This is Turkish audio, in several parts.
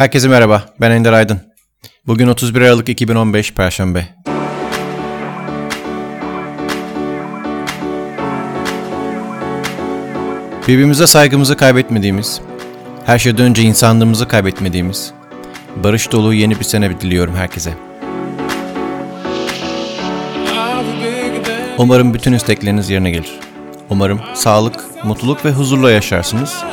Herkese merhaba, ben Ender Aydın. Bugün 31 Aralık 2015 Perşembe. Birbirimize saygımızı kaybetmediğimiz, her şeyden önce insanlığımızı kaybetmediğimiz, barış dolu yeni bir sene diliyorum herkese. Umarım bütün istekleriniz yerine gelir. Umarım sağlık, mutluluk ve huzurla yaşarsınız.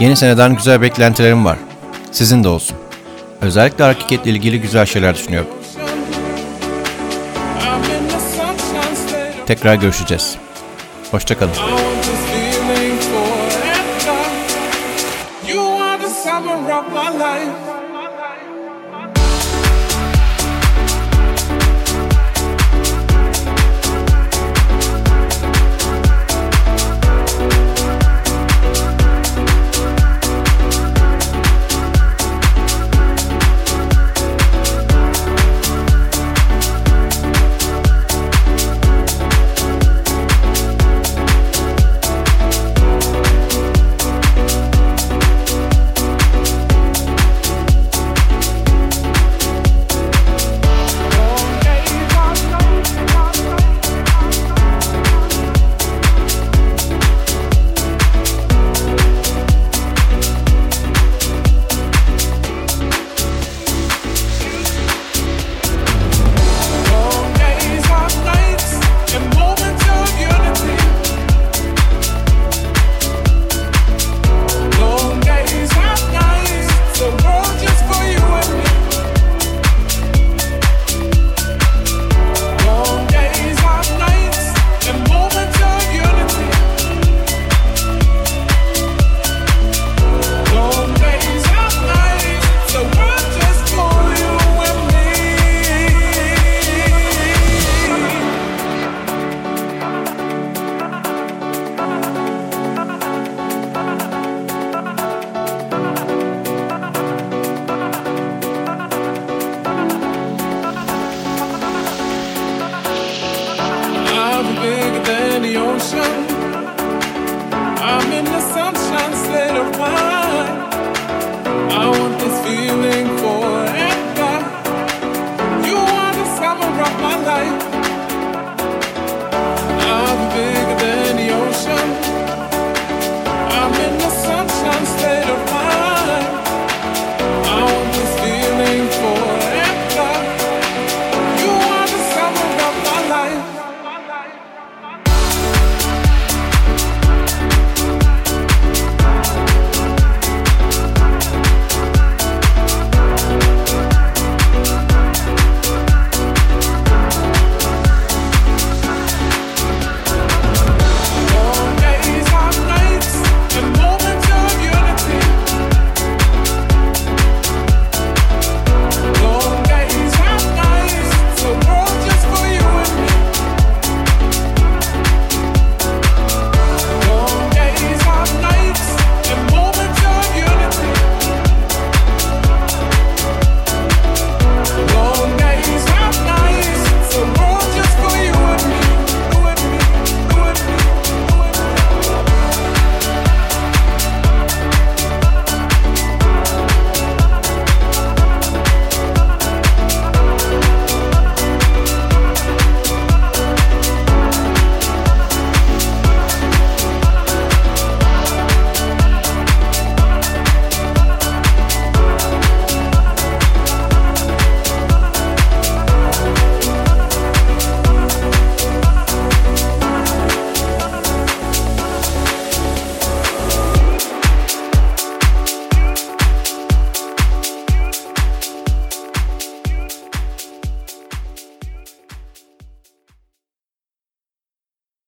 Yeni seneden güzel beklentilerim var. Sizin de olsun. Özellikle hareketle ilgili güzel şeyler düşünüyorum. Tekrar görüşeceğiz. Hoşçakalın. Life. assumption. I'm in the sunshine state of mind.